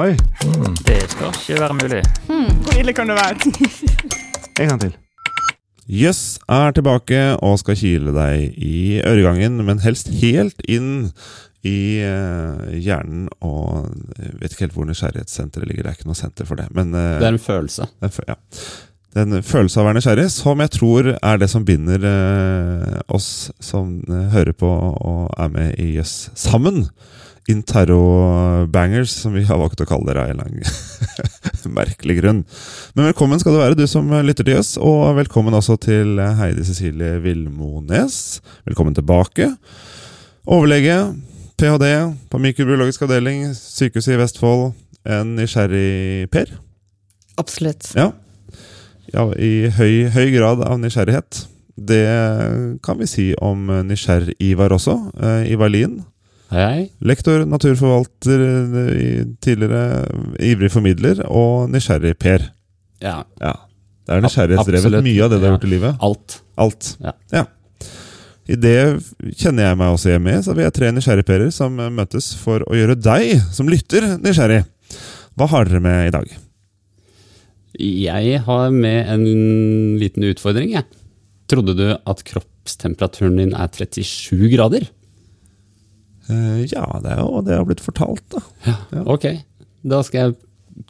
Oi, Det skal ikke være mulig. Hvor ille kan det være? en gang til. Jøss er tilbake og skal kile deg i øregangen, men helst helt inn i uh, hjernen. Og jeg vet ikke helt hvor nysgjerrighetssenteret ligger, det er ikke noe senter for det. Men uh, Det er en følelse. er ja. den en følelse av å være nysgjerrig, som jeg tror er det som binder uh, oss som eh, hører på og er med i Jøss sammen. Interro-bangers, som vi har valgt å kalle dere av en lang merkelig grunn. Men velkommen skal du være, du som lytter til oss, og velkommen også til Heidi Cecilie Villmones. Velkommen tilbake. Overlege, ph.d. på mikrobiologisk avdeling, Sykehuset i Vestfold. En nysgjerrig Per. Absolutt. Ja. ja I høy, høy grad av nysgjerrighet. Det kan vi si om nysgjerr-Ivar også. Eh, Ivar Lien. Hei. Lektor, naturforvalter, eh, tidligere ivrig formidler og nysgjerrig Per. Ja, Ja. Det er nysgjerrighetsdrevet mye av det du har Ja. gjort i livet. alt. Alt. Ja. I det kjenner jeg meg også hjemme i, så vi er tre nysgjerrigperer som eh, møtes for å gjøre deg som lytter nysgjerrig. Hva har dere med i dag? Jeg har med en liten utfordring, jeg. Trodde du at kroppstemperaturen din er 37 grader? Eh, ja, det er jo det har blitt fortalt, da. Ja, Ja. ok. Da skal jeg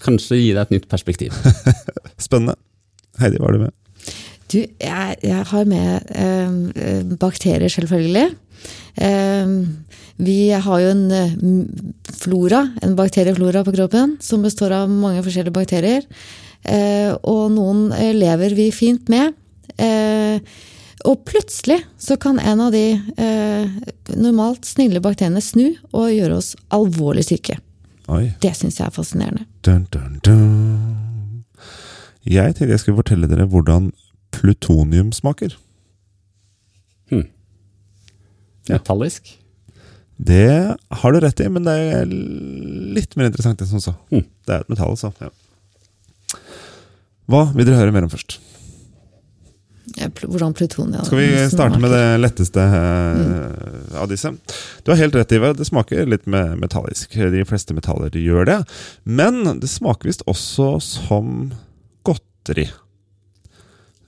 kanskje gi deg et nytt perspektiv. Spennende. Heidi, hva har du med? Du, jeg, jeg har med eh, bakterier, selvfølgelig. Eh, vi har jo en eh, flora, en bakterieflora på kroppen, som består av mange forskjellige bakterier. Eh, og noen eh, lever vi fint med. Eh, og plutselig så kan en av de eh, normalt snille bakteriene snu og gjøre oss alvorlig syke. Oi. Det syns jeg er fascinerende. Dun, dun, dun. Jeg tenkte jeg skulle fortelle dere hvordan plutonium smaker. Hm. Metallisk? Det har du rett i, men det er litt mer interessant enn som så. Hm. Det er et metall, altså. Ja. Hva vil dere høre mer om først? Hvordan plutonium Skal vi starte med det letteste eh, av disse? Du har helt rett, Ivar. Det smaker litt metallisk. De fleste metaller gjør det. Men det smaker visst også som godteri.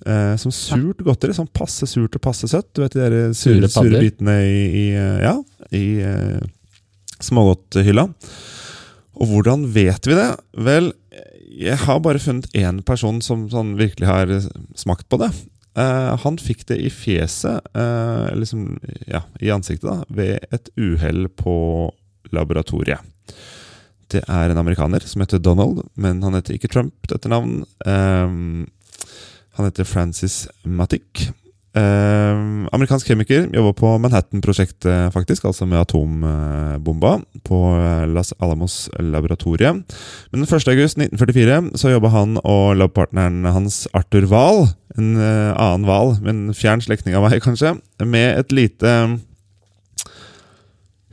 Eh, som surt godteri. Sånn passe surt og passe søtt. Du vet de der sure, Sure bitene i, i, eh, ja, i eh, smågodthylla. Og hvordan vet vi det? Vel, jeg har bare funnet én person som sånn virkelig har smakt på det. Eh, han fikk det i fjeset, uh, liksom, ja, i ansiktet, da, ved et uhell på laboratoriet. Det er en amerikaner som heter Donald, men han heter ikke Trump til etternavn. Um, han heter Francis Matic. Um, amerikansk kjemiker, jobber på Manhattan-prosjektet, faktisk, altså med atombomba, på Las Alamos-laboratoriet. Men den 1. august 1944 så jobba han og labpartneren hans Arthur Wahl, en eh, annen Wahl, men fjern slektning av meg, kanskje, med et lite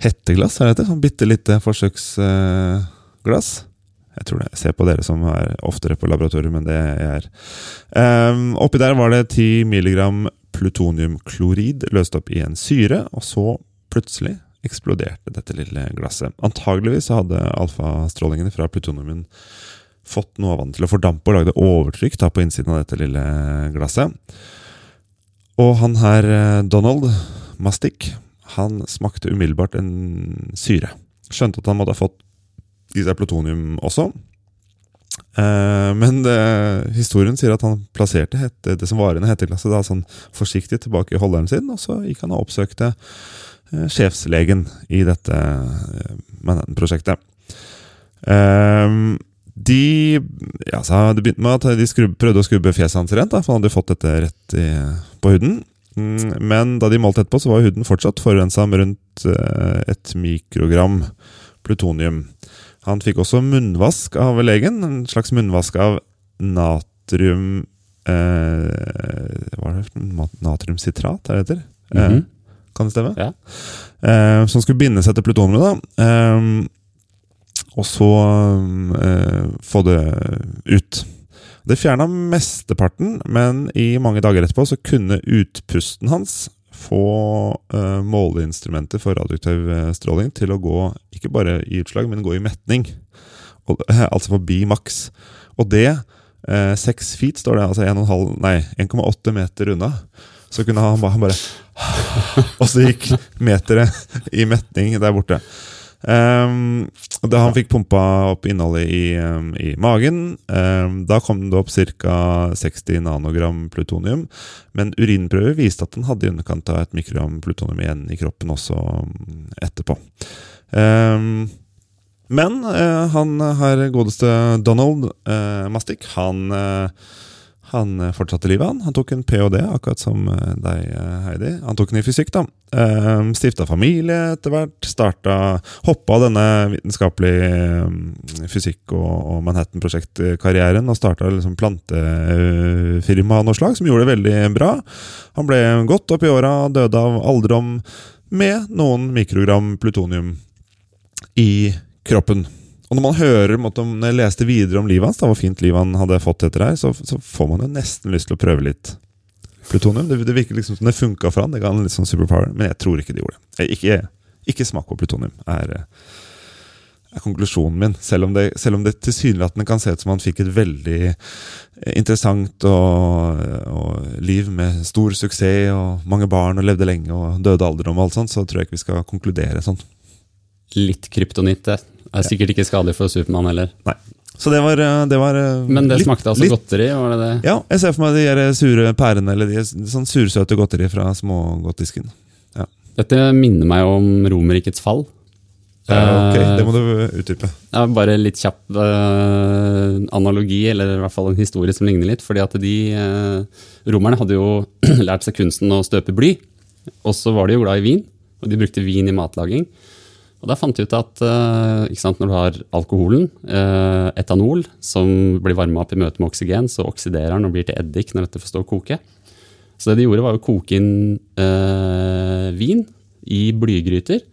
hetteglass, er det det? Bitte lite forsøksglass. jeg tror det. Jeg ser på dere som er oftere på laboratoriet, men det jeg er. Oppi der var det 10 milligram plutoniumklorid løst opp i en syre, og så plutselig eksploderte dette lille glasset. Antageligvis hadde alfastrålingene fra plutoniumen fått noe av vann til å fordampe og lagde overtrykk da, på innsiden av dette lille glasset. Og han her, eh, Donald Mastic, han smakte umiddelbart en syre. Skjønte at han måtte ha fått i seg plutonium også. Eh, men det, historien sier at han plasserte hette, det som var igjen i hetteglasset da, sånn forsiktig tilbake i holderen sin, og så gikk han og oppsøkte eh, sjefslegen i dette eh, Manhattan-prosjektet. Eh, de ja, Det begynte med at de skrubbe, prøvde å skrubbe fjeset hans rent, da, for han hadde fått dette rett i, på huden. Mm, Men da de målte etterpå, så var huden fortsatt forurensa med rundt eh, et mikrogram plutonium. Han fikk også munnvask av legen, en slags munnvask av natrium eh, Hva er det? Natriumsitrat, er det heter? Mm -hmm. eh, kan det stemme? Ja. Eh, som skulle binde seg til plutoniumet, da. Eh, og så eh, få det ut. Det fjerna mesteparten, men i mange dager etterpå så kunne utpusten hans få uh, måleinstrumenter for radioaktiv eh, stråling til å gå ikke bare i utslag, men gå i metning. og, altså forbi maks. Og det, eh, seks feet, står det, altså 1,5 nei, 1,8 meter unna, så kunne han bare, han bare Og så gikk meteret i metning der borte. Um, da han fikk pumpa opp innholdet i, um, i magen, um, da kom det opp ca. 60 nanogram plutonium. Men urinprøver viste at han hadde i underkant av et mikrogram plutonium igjen i kroppen også um, etterpå. Men uh, han her godeste Donald uh, Mastic, han uh, han eh, fortsatte livet, han. Han tok en ph.d., akkurat som eh, deg, eh, Heidi. Han tok den i fysikk, da. Stifta familie etter hvert. Starta Hoppa denne vitenskapelige fysikk- og, Manhattan-prosjektkarrieren og starta liksom plantefirma av noe slag, som gjorde det veldig bra. Han ble godt opp i åra, døde av alderdom med noen mikrogram plutonium i kroppen. Og når man hører, måtte, når jeg leste videre om livet hans, da, hvor fint livet han hadde fått etter det her, så, så, får man jo nesten lyst til å prøve litt plutonium. Det, det virker liksom som det funka for han, det ga han litt sånn superpower, men jeg tror ikke de gjorde det. Ikke, ikke smak på plutonium er, er konklusjonen min. Selv om det, selv om det tilsynelatende kan se ut som han fikk et veldig interessant og, og liv med stor suksess og mange barn og levde lenge og døde alderdom og alt sånt, så tror jeg ikke vi skal konkludere sånn. Litt kryptonitt, det. Er sikkert ikke skadelig for Supermann heller. Nei. Så det var, eh, det var eh, Men det litt, smakte altså litt, godteri? var det det? Ja, jeg ser for meg de sure pærene eller de sånn sursøte godteri fra smågodtdisken. Ja. Dette minner meg om Romerrikets fall. Ja, ok, Eh, det må du utdype. Ja, bare litt kjapp eh, analogi, eller i hvert fall en historie som ligner litt. fordi at de eh, Romerne hadde jo lært seg kunsten å støpe bly, og så var de jo glad i vin. Og de brukte vin i matlaging. Og da fant de ut at eh, sant, når du har alkoholen, eh, etanol, som blir varma opp i møte med oksygen, så oksiderer den og blir til eddik når dette får stå og koke. Så det de gjorde, var å koke inn eh, vin i blygryter.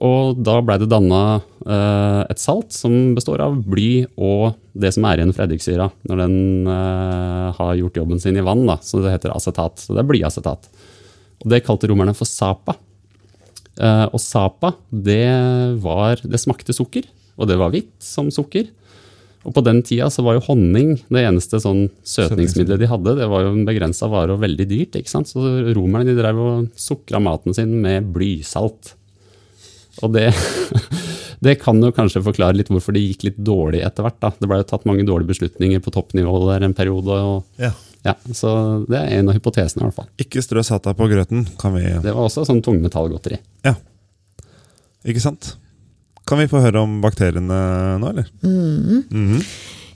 Og da blei det danna eh, et salt som består av bly og det som er igjen fra eddiksyra når den eh, har gjort jobben sin i vann. Da. Så det heter acetat. Så det er blyacetat. Og det kalte romerne for sapa. Eh, og sapa, det, var, det smakte sukker, og det var hvitt som sukker. Og på den tida så var jo honning det eneste sånn søtningsmiddelet de hadde. Det var jo en begrensa vare og veldig dyrt. ikke sant? Så romerne de drev og sukra maten sin med blysalt. Og det, det kan jo kanskje forklare litt hvorfor det gikk litt dårlig etter hvert. da. Det ble jo tatt mange dårlige beslutninger på toppnivå der en periode. og Ja. Ja, Så det er en av hypotesene, i hvert fall. Ikke strø sata på grøten, kan vi Det var også sånn tungmetallgodteri. Ja. Ikke sant? Kan vi få høre om bakteriene nå, eller? Mhm.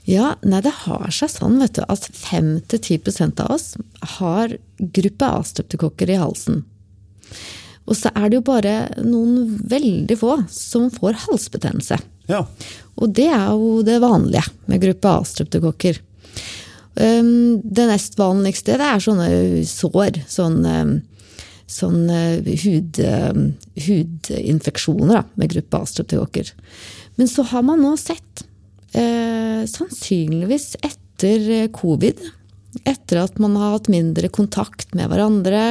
Ja, nei, det har seg sånn vet du, at 5-10% av oss har gruppe A-streptokokker i halsen. Og så er det jo bare noen veldig få som får halsbetennelse. Ja. Og det er jo det vanlige med gruppe A-streptokokker. Um, det nest vanligste det er sånne sår. Sånn, um, sånn uh, hud, um, hudinfeksjoner da, med gruppe A-streptokokker. Men så har man nå sett, uh, sannsynligvis etter uh, covid, etter at man har hatt mindre kontakt med hverandre,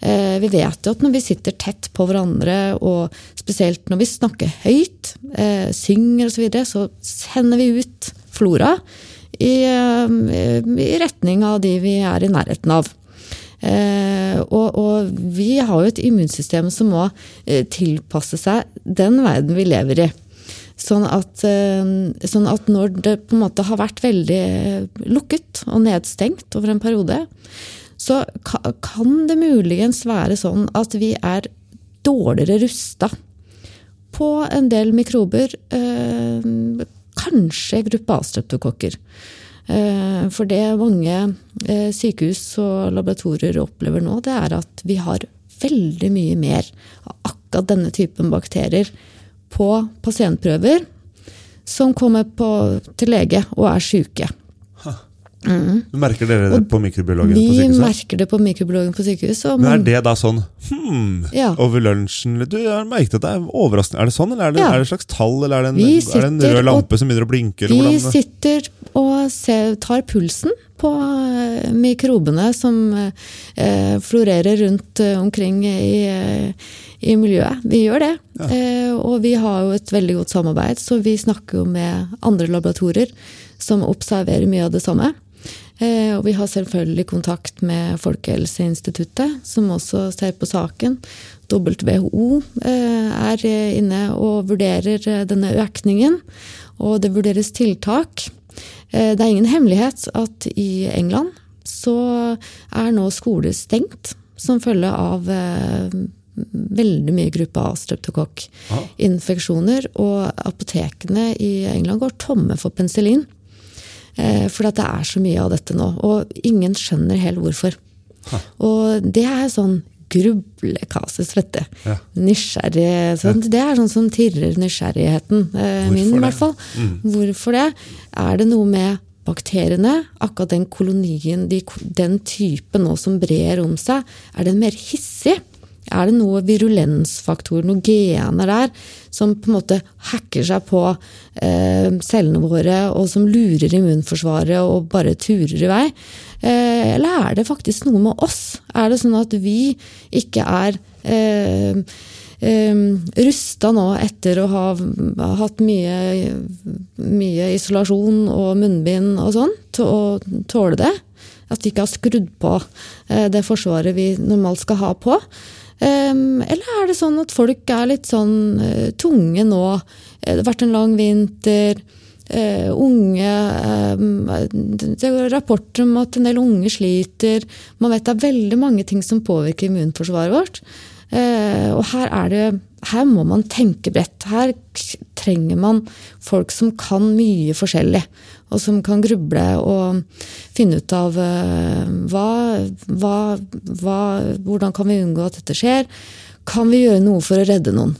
Eh, Vi vet jo at når vi sitter tett på hverandre, og spesielt når vi snakker høyt, eh, synger osv., så, videre, så sender vi ut flora i, eh, i retning av de vi er i nærheten av. Eh, og, og vi har jo et immunsystem som må eh, tilpasse seg den verden vi lever i. Sånn at, eh, sånn at når det på en måte har vært veldig lukket og nedstengt over en periode, så ka- kan det muligens være sånn at vi er dårligere rusta på en del mikrober. Kanskje gruppe A-streptokokker. Eh, for det mange eh, sykehus og laboratorier opplever nå, det er at vi har veldig mye mer av akkurat denne typen bakterier på pasientprøver som kommer på, til lege og er syke. Merker dere det Og på mikrobiologen på Vi merker det på mikrobiologen på sykehuset. Men er det da sånn hmm, Ja. over lunsjen Du, jeg har merket at det er overraskende. Er det sånn, eller er det, Ja. er det et slags tall, eller er det en, er det en rød rød og- lampe som begynner å blinke? Eller Vi hvordan? sitter og ser, tar pulsen på eh, mikrobene som eh, florerer rundt eh, omkring i, eh, i miljøet. Vi gjør det. Eh, og vi har jo et veldig godt samarbeid, så vi snakker jo med andre laboratorier som observerer mye av det samme. Eh, og vi har selvfølgelig kontakt med Folkehelseinstituttet, som også ser på saken. WHO eh, er inne og vurderer eh, denne økningen, og det vurderes tiltak. Eh, det er ingen hemmelighet at i England så er nå skoler stengt som følge av eh, veldig mye gruppe A streptokokkinfeksjoner. Og apotekene i England går tomme for penicillin. Eh, for det er så mye av dette nå. Og ingen skjønner helt hvorfor. Og det er sånn grublekasus, vet du. Ja. Nysgjerrig. Sånn. Det er sånn som tirrer nysgjerrigheten eh, min, i hvert fall. Hvorfor det? Er det noe med bakteriene, akkurat den kolonien, de, den typen nå som brer om seg, er den mer hissig? Er det noe virulensfaktor, noen gener der, som på en måte hacker seg på eh, cellene våre, og som lurer immunforsvaret og bare turer i vei? Eh, eller er det faktisk noe med oss? Er det sånn at vi ikke er eh, eh, rusta nå etter å ha hatt mye, mye isolasjon og munnbind og sånn, til å tåle det? At vi ikke har skrudd på eh, det forsvaret vi normalt skal ha på? Um, eller er det sånn at folk er litt sånn eh, tunge nå? Eh, Det har vært en lang vinter. eh, unge eh, Det er rapporter om at en del unge sliter. Man vet det er veldig mange ting som påvirker immunforsvaret vårt. Og her er det her må man tenke bredt. Her trenger man folk som kan mye forskjellig. Og som kan gruble og finne ut av eh, hva, hva, hva, hvordan kan vi unngå at dette skjer. Kan vi gjøre noe for å redde noen?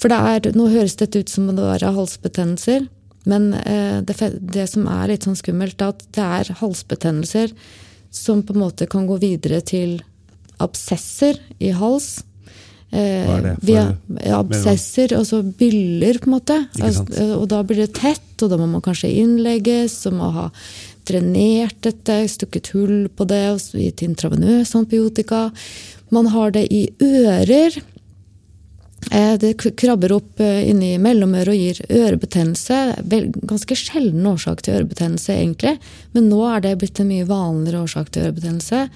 For det er, nå høres dette ut som om det er halsbetennelser. Men eh, det, det som er litt sånn skummelt, er at det er halsbetennelser som på en måte kan gå videre til absesser i hals. Eh, Hva er det for- vi har- ja, absesser, altså byller, på en måte. Altså, eh, og da blir det tett, og da må man kanskje innlegges, og må ha drenert dette, stukket hull på det, og gitt intravenøs antibiotika. Man har det i ører. Eh, Det krabber opp inni mellomøret og gir ørebetennelse. Ganske sjelden årsak til ørebetennelse, egentlig. Men nå er det blitt en mye vanligere årsak til ørebetennelse.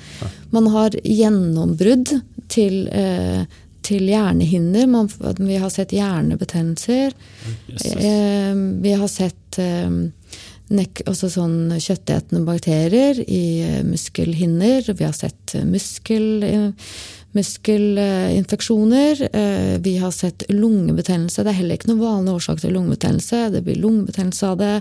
Man har gjennombrudd til, eh, til hjernehinner. Man, vi har sett hjernebetennelser. Eh, vi har sett eh, nek, også sånn kjøttetende bakterier i muskelhinner. Vi har sett muskel, eh, muskelinfeksjoner. Eh, vi har sett lungebetennelse. Det er heller ikke noen vanlig årsak til lungebetennelse. Det blir lungebetennelse av det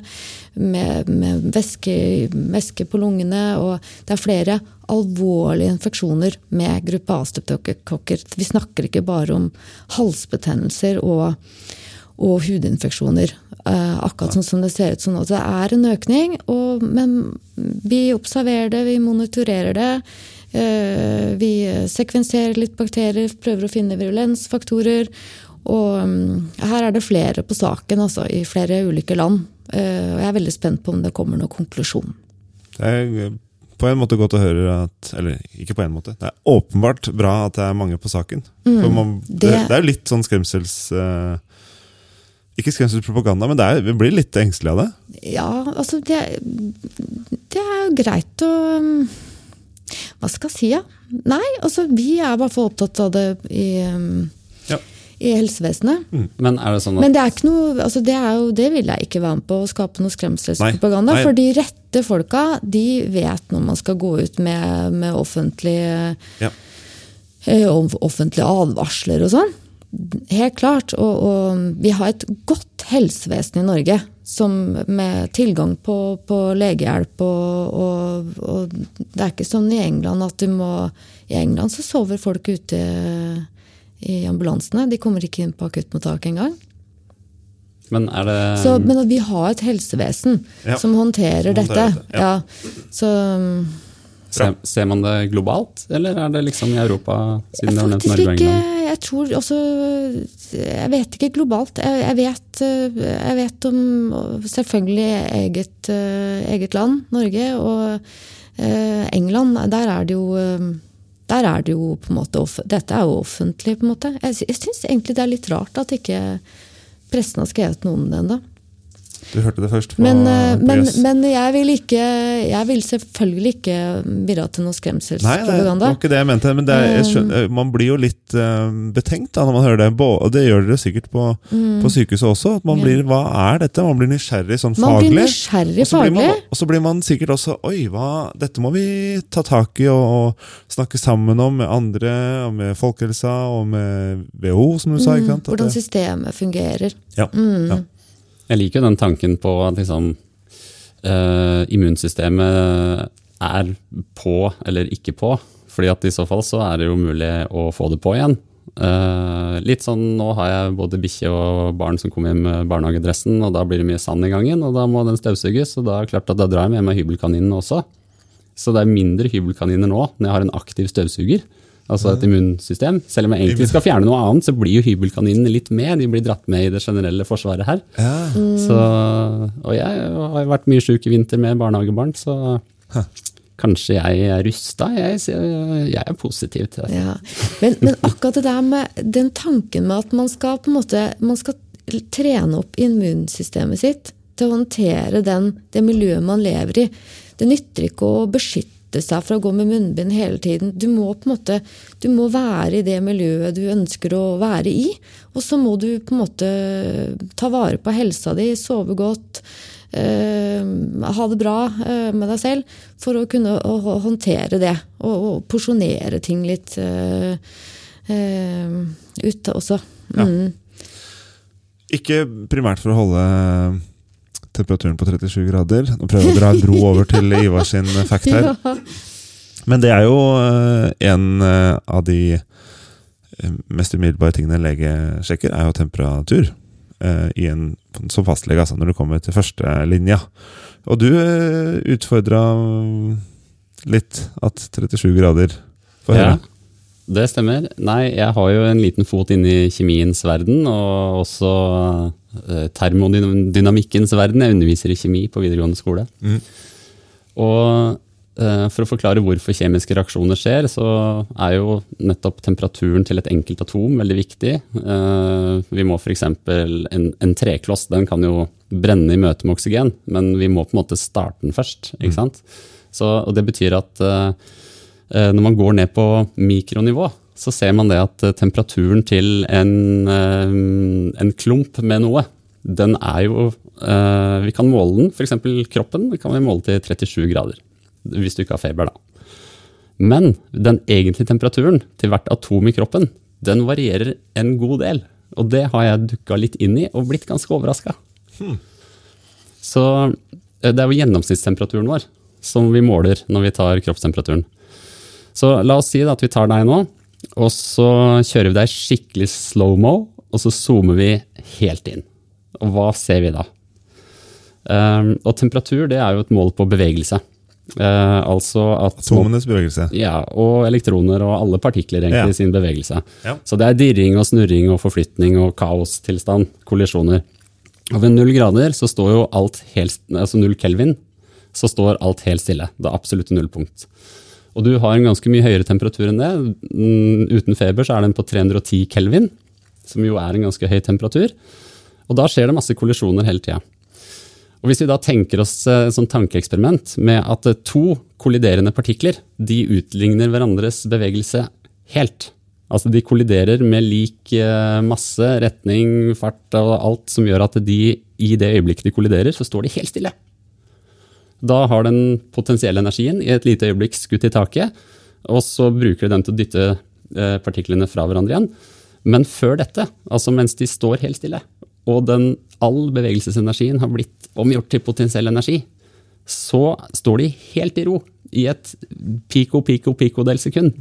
med, med væske, væske på lungene. Og det er flere alvorlige infeksjoner med gruppe A-streptokokker. Vi snakker ikke bare om halsbetennelser og og hudinfeksjoner. Eh, akkurat sånn som det ser ut som nå. Det er en økning, og, men vi observerer det, vi monitorerer det. Eh, vi sekvenserer litt bakterier, prøver å finne virulensfaktorer. Og mm, her er det flere på saken, altså, i flere ulike land. Eh, og jeg er veldig spent på om det kommer noen konklusjon. Det er eh, på en måte godt å høre at Eller ikke på en måte. Det er åpenbart bra at det er mange på saken. For man, det, det- er jo litt sånn skremsels... ikke skremselspropaganda, men det er, vi blir litt engstelige av det. Ja, altså det, det er jo greit å Hva skal jeg si, ja? Nei, altså vi er i hvert fall opptatt av det i, um, Ja. i helsevesenet. Men er det sånn at Men det er ikke noe, altså det, er jo, det vil jeg ikke være med på, å skape noe skremselspropaganda. For de rette folka de vet når man skal gå ut med, med offentlige, Ja. eh, offentlige advarsler og sånn. Helt klart. Og, og vi har et godt helsevesen i Norge som med tilgang på, på legehjelp. Og, og, og det er ikke sånn i England at du må I England så sover folk ute i ambulansene. De kommer ikke inn på akuttmottaket engang. Men er det Så, men vi har et helsevesen Ja. som håndterer Som dette. dette. ja. Ja. Så ser, ser man det globalt, eller er det liksom i Europa, siden du har nevnt Norge og England? Jeg tror også Jeg vet ikke globalt. Jeg, jeg, vet, eh, jeg vet om selvfølgelig eget, eh, eget land, Norge, og eh, England. Der er det jo Der er det jo på en måte Dette er jo offentlig, på en måte. Jeg, jeg syns egentlig det er litt rart at ikke pressen har skrevet noe om det ennå. Du hørte det først på, Men, eh, men, men jeg vil ikke Jeg vil selvfølgelig ikke bidra til noe Nei, det, det var ikke det jeg mente. Men det er, jeg skjønner, man blir jo litt eh, betenkt da, når man hører det. Og det gjør dere sikkert på, på sykehuset også. At man Mm. Blir, Hva er dette? Man blir nysgjerrig sånn Man blir nysgjerrig Og så blir, faglig. man, og så blir man sikkert også Oi, hva, dette må vi ta tak i og, og snakke sammen om med andre, og med folkehelsa og med WHO, som du sa. Mm, Hvordan systemet fungerer. ja, Mm. ja. Jeg liker jo den tanken på at liksom, uh, immunsystemet er på eller ikke på. Fordi at i så fall så er det jo mulig å få det på igjen. Uh, litt sånn, Nå har jeg både bikkje og barn som kommer hjem med barnehagedressen, og da blir det mye sand i gangen, og da må den støvsuges. Og da er det klart at da drar jeg med meg hybelkaninen også. Så det er mindre hybelkaniner nå når jeg har en aktiv støvsuger. Altså et immunsystem. Selv om jeg egentlig skal fjerne noe annet, så blir jo hybelkaninene litt med. De blir dratt med i det generelle forsvaret her. Ja. Så, og jeg har vært mye sjuk i vinter med barnehagebarn, så kanskje jeg er rusta. Jeg, jeg er positiv til det. Ja. Men, men akkurat det der med den tanken med at man skal på en måte man skal trene opp immunsystemet sitt til å håndtere den, det miljøet man lever i. Det nytter ikke å beskytte seg for å gå med munnbind hele tiden. Du må på en måte, du må være i det miljøet du ønsker å være i. Og så må du på en måte ta vare på helsa di, sove godt. eh, ha det bra eh, med deg selv for å kunne å, håndtere det. Og, og porsjonere ting litt eh, eh, ute også. Ja. Mm. Ikke primært for å holde temperaturen på 37 grader. Nå prøver jeg å dra en bro over til Ivar sin fact her. Men det er jo eh, en eh, av de eh, mest umiddelbare tingene en lege sjekker, er jo temperatur. eh, I en, som fastlege, altså, når du kommer til førstelinja. Og du utfordra litt at 37 grader Få høre. Ja, det stemmer. Nei, jeg har jo en liten fot inne i kjemiens verden, og også eh, termodynamikkens verden. Jeg underviser i kjemi på videregående skole. Mm. Og eh, for å forklare hvorfor kjemiske reaksjoner skjer, så er jo nettopp temperaturen til et enkelt atom veldig viktig. Eh, vi må f.eks. En, en trekloss den kan jo brenne i møte med oksygen, men vi må på en måte starte den først. ikke sant? Så, og det betyr at Når man går ned på mikronivå, så ser man det at eh, temperaturen til en, eh, en klump med noe, den er jo eh, Vi kan måle den, f.eks. kroppen vi kan vi måle til 37 grader. Hvis du ikke har feber, da. Men den egentlige temperaturen til hvert atom i kroppen, den varierer en god del. Og det har jeg dukka litt inn i og blitt ganske overraska. Så eh, det er jo gjennomsnittstemperaturen vår som vi måler når vi tar kroppstemperaturen. Så la oss si at vi tar deg nå, og så kjører vi deg skikkelig slow-mo, og så zoomer vi helt inn. Og hva ser vi da? Ehm, og temperatur det er jo et mål på bevegelse. Uh, altså at Atomenes bevegelse. ja, og elektroner og alle partikler egentlig Ja. i sin bevegelse. Ja. Så det er dirring og snurring og forflytning og kaostilstand, kollisjoner. Og ved null grader så står jo alt helt, altså null kelvin, så står alt helt stille. Det er absolutt nullpunkt. Og du har en ganske mye høyere temperatur enn det. Mm, Uten feber så er den på 310 kelvin, som jo er en ganske høy temperatur. Og da skjer det masse kollisjoner hele tida. Og Hvis vi da tenker oss eh, et sånt tankeeksperiment med at eh, to kolliderende partikler de utligner hverandres bevegelse helt. Altså De kolliderer med lik eh, masse, retning, fart og alt som gjør at de i det øyeblikket de kolliderer, så står de helt stille. Da har den potensielle energien i et lite øyeblikk skutt i taket, og så bruker de den til å dytte eh, partiklene fra hverandre igjen. Men før dette, altså mens de står helt stille, og den, all bevegelsesenergien har blitt omgjort til potensiell energi, så står de helt i ro i et pico, pico, pico del sekund.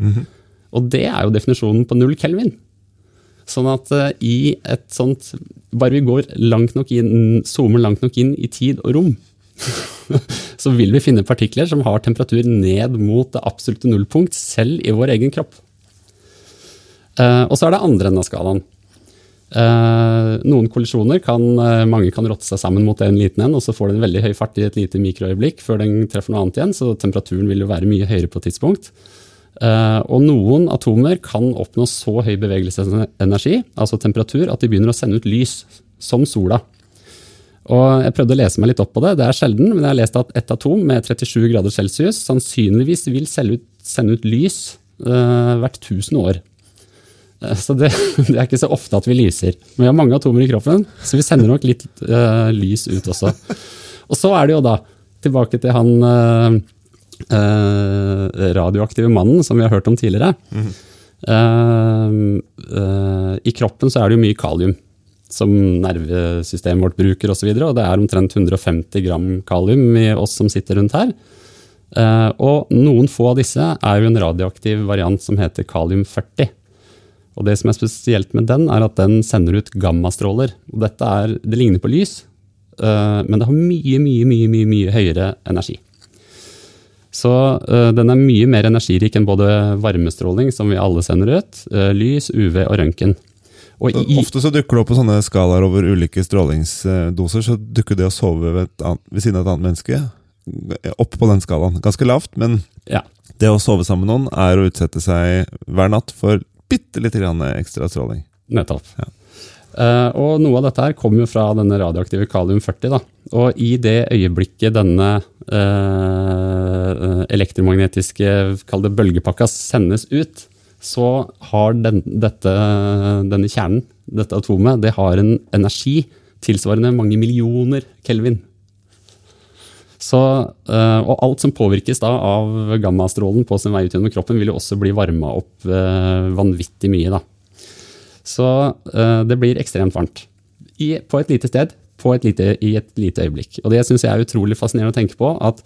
Og det er jo definisjonen på null kelvin. Sånn at eh, i et sånt Bare vi går langt nok inn, zoomer langt nok inn i tid og rom, så vil vi finne partikler som har temperatur ned mot det absolutte nullpunkt, selv i vår egen kropp. Eh, og så er det andre enden av skalaen. Eh, noen kollisjoner kan eh, mange kan rotte seg sammen mot en liten en, og så får den veldig høy fart i et lite mikroøyeblikk før den treffer noe annet igjen, så temperaturen vil jo være mye høyere på et tidspunkt. Og noen atomer kan oppnå så høy bevegelsesenergi, altså temperatur, at de begynner å sende ut lys, som sola. Og jeg prøvde å lese meg litt opp på det, det er sjelden, men jeg har lest at et atom med 37 grader celsius sannsynligvis vil ut, sende ut lys uh, hvert 1000 år. Eh, Så det, det er ikke så ofte at vi lyser. Men vi har mange atomer i kroppen, så vi sender nok litt uh, lys ut også. Og så er det jo da, tilbake til han radioaktive mannen som vi har hørt om tidligere. Eh, I kroppen så er det jo mye kalium som nervesystemet vårt bruker osv. Og, så og det er omtrent 150 gram kalium i oss som sitter rundt her. Eh, og noen få av disse er jo en radioaktiv variant som heter kalium-40. Og det som er spesielt med den, er at den sender ut gammastråler. Og dette er, det ligner på lys, eh, men det har mye, mye, mye, mye, mye høyere energi. Så eh, den er mye mer energirik enn både varmestråling, som vi alle sender ut, lys, UV og røntgen. Og i, Ofte så dukker det opp på sånne skalaer over ulike strålingsdoser, så dukker det å sove ved, et annet, ved siden av et annet menneske opp på den skalaen. Ganske lavt, men ja, det å sove sammen med noen er å utsette seg hver natt for bitte lite grann ekstra stråling. nettopp. Ja. Uh, og noe av dette her kommer jo fra denne radioaktive kalium-40. da. Og i det øyeblikket denne uh, elektromagnetiske kall det bølgepakka sendes ut, så har den, dette, denne kjernen, dette atomet, det har en energi tilsvarende mange millioner kelvin. Så, eh, og alt som påvirkes da av gammastrålen på sin vei ut gjennom kroppen, vil jo også bli varma opp eh, vanvittig mye. da. Så eh, det blir ekstremt varmt. I, på et lite sted, på et lite, i et lite øyeblikk. Og det syns jeg er utrolig fascinerende å tenke på. At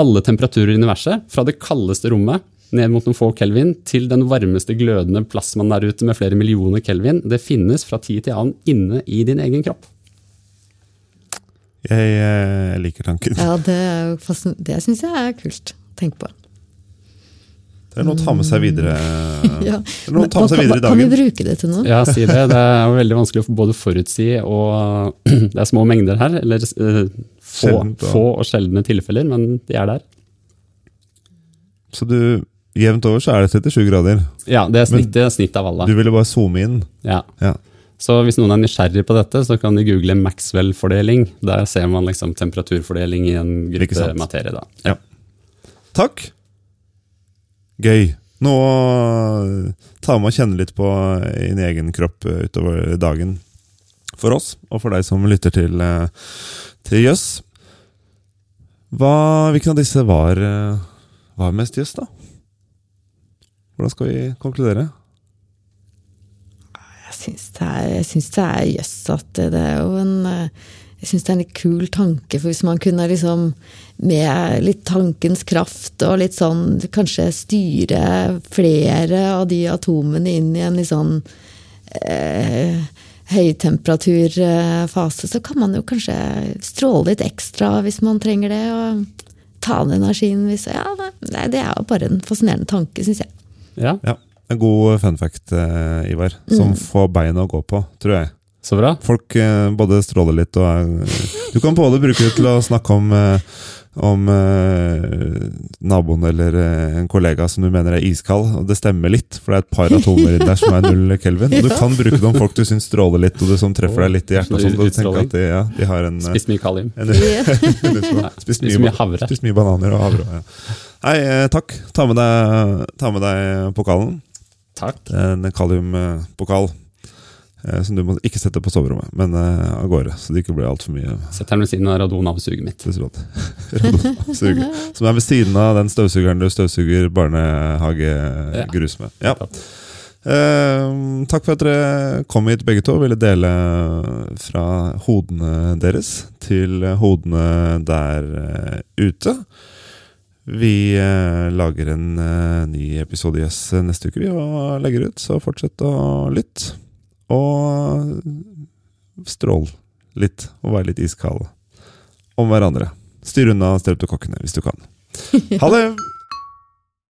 alle temperaturer i universet, fra det kaldeste rommet ned mot noen få kelvin, til den varmeste glødende plasmaen der ute med flere millioner kelvin, det finnes fra tid til annen inne i din egen kropp. Jeg, jeg liker tanken. Ja, det, er det syns jeg er kult å tenke på. Det er noe å ta med seg videre. Ja. Det er noe å ta med seg Kan- videre i Kan vi bruke det til noe? Ja, si det. Det er veldig vanskelig å både forutsi og Det er små mengder her, eller eh, få, Sjeldent, ja. få og sjeldne tilfeller, men de er der. Så du, jevnt over så er det 37 grader. Ja, det er snittet, snitt av alle. Du ville bare zoome inn. Ja. Ja. Så hvis noen er nysgjerrig på dette, så kan de google Maxwell-fordeling. Der ser man liksom temperaturfordeling i en gruppe materie. Da. Ja. Takk. Gøy. Nå ta med og kjenne litt på din egen kropp eh, utover dagen. For oss, og for deg som lytter til, eh, til Jøss. Hvilken av disse var, eh, var mest jøss, da? Hvordan skal vi konkludere? Jeg syns det er, jøss at det, det er jo en eh, Jeg syns det er en litt kul tanke, for hvis man kunne liksom med litt tankens kraft og litt sånn kanskje styre flere av de atomene inn i en litt sånn eh, høytemperaturfase, så kan man jo kanskje stråle litt ekstra hvis man trenger det. og Ta ned energien hvis Ja, nei, det er jo bare en fascinerende tanke, syns jeg. Ja, Ja, En god fun fact, eh, Ivar, som får bein å gå på, tror jeg. Så bra. Folk eh, både stråler litt og er Du kan både bruke det til å snakke om eh, om eh, naboen eller eh, en kollega som du mener er iskald, og det stemmer litt, for det er et par atomer der som er null kelvin. Og du kan bruke det om folk du syns stråler litt, og det som treffer deg litt i hjertet. Sånn, og at de, ja, de har en, eh, Spist mye kalium. en Spist Spist mye, mye havre. spist mye bananer og havre. Ja. Nei, eh, takk. Ta med deg, ta med deg pokalen. Takk. En kaliumpokal. eh, Som du må ikke sette på soverommet, men eh, av gårde. Så det ikke blir altfor mye Setter den ved siden av radonavsuget mitt. radonavsuget. Som er ved siden av den støvsugeren du støvsuger barnehagegrus med. Ja. Eh, takk for at dere kom hit begge to og ville dele fra hodene deres til hodene der ute. Vi eh, lager en eh, ny episode Yes neste uke vi og legger ut, så fortsett å lytte. Og strål litt, og vær litt iskald om hverandre. Styr unna streptokokkene hvis du kan. Ha det!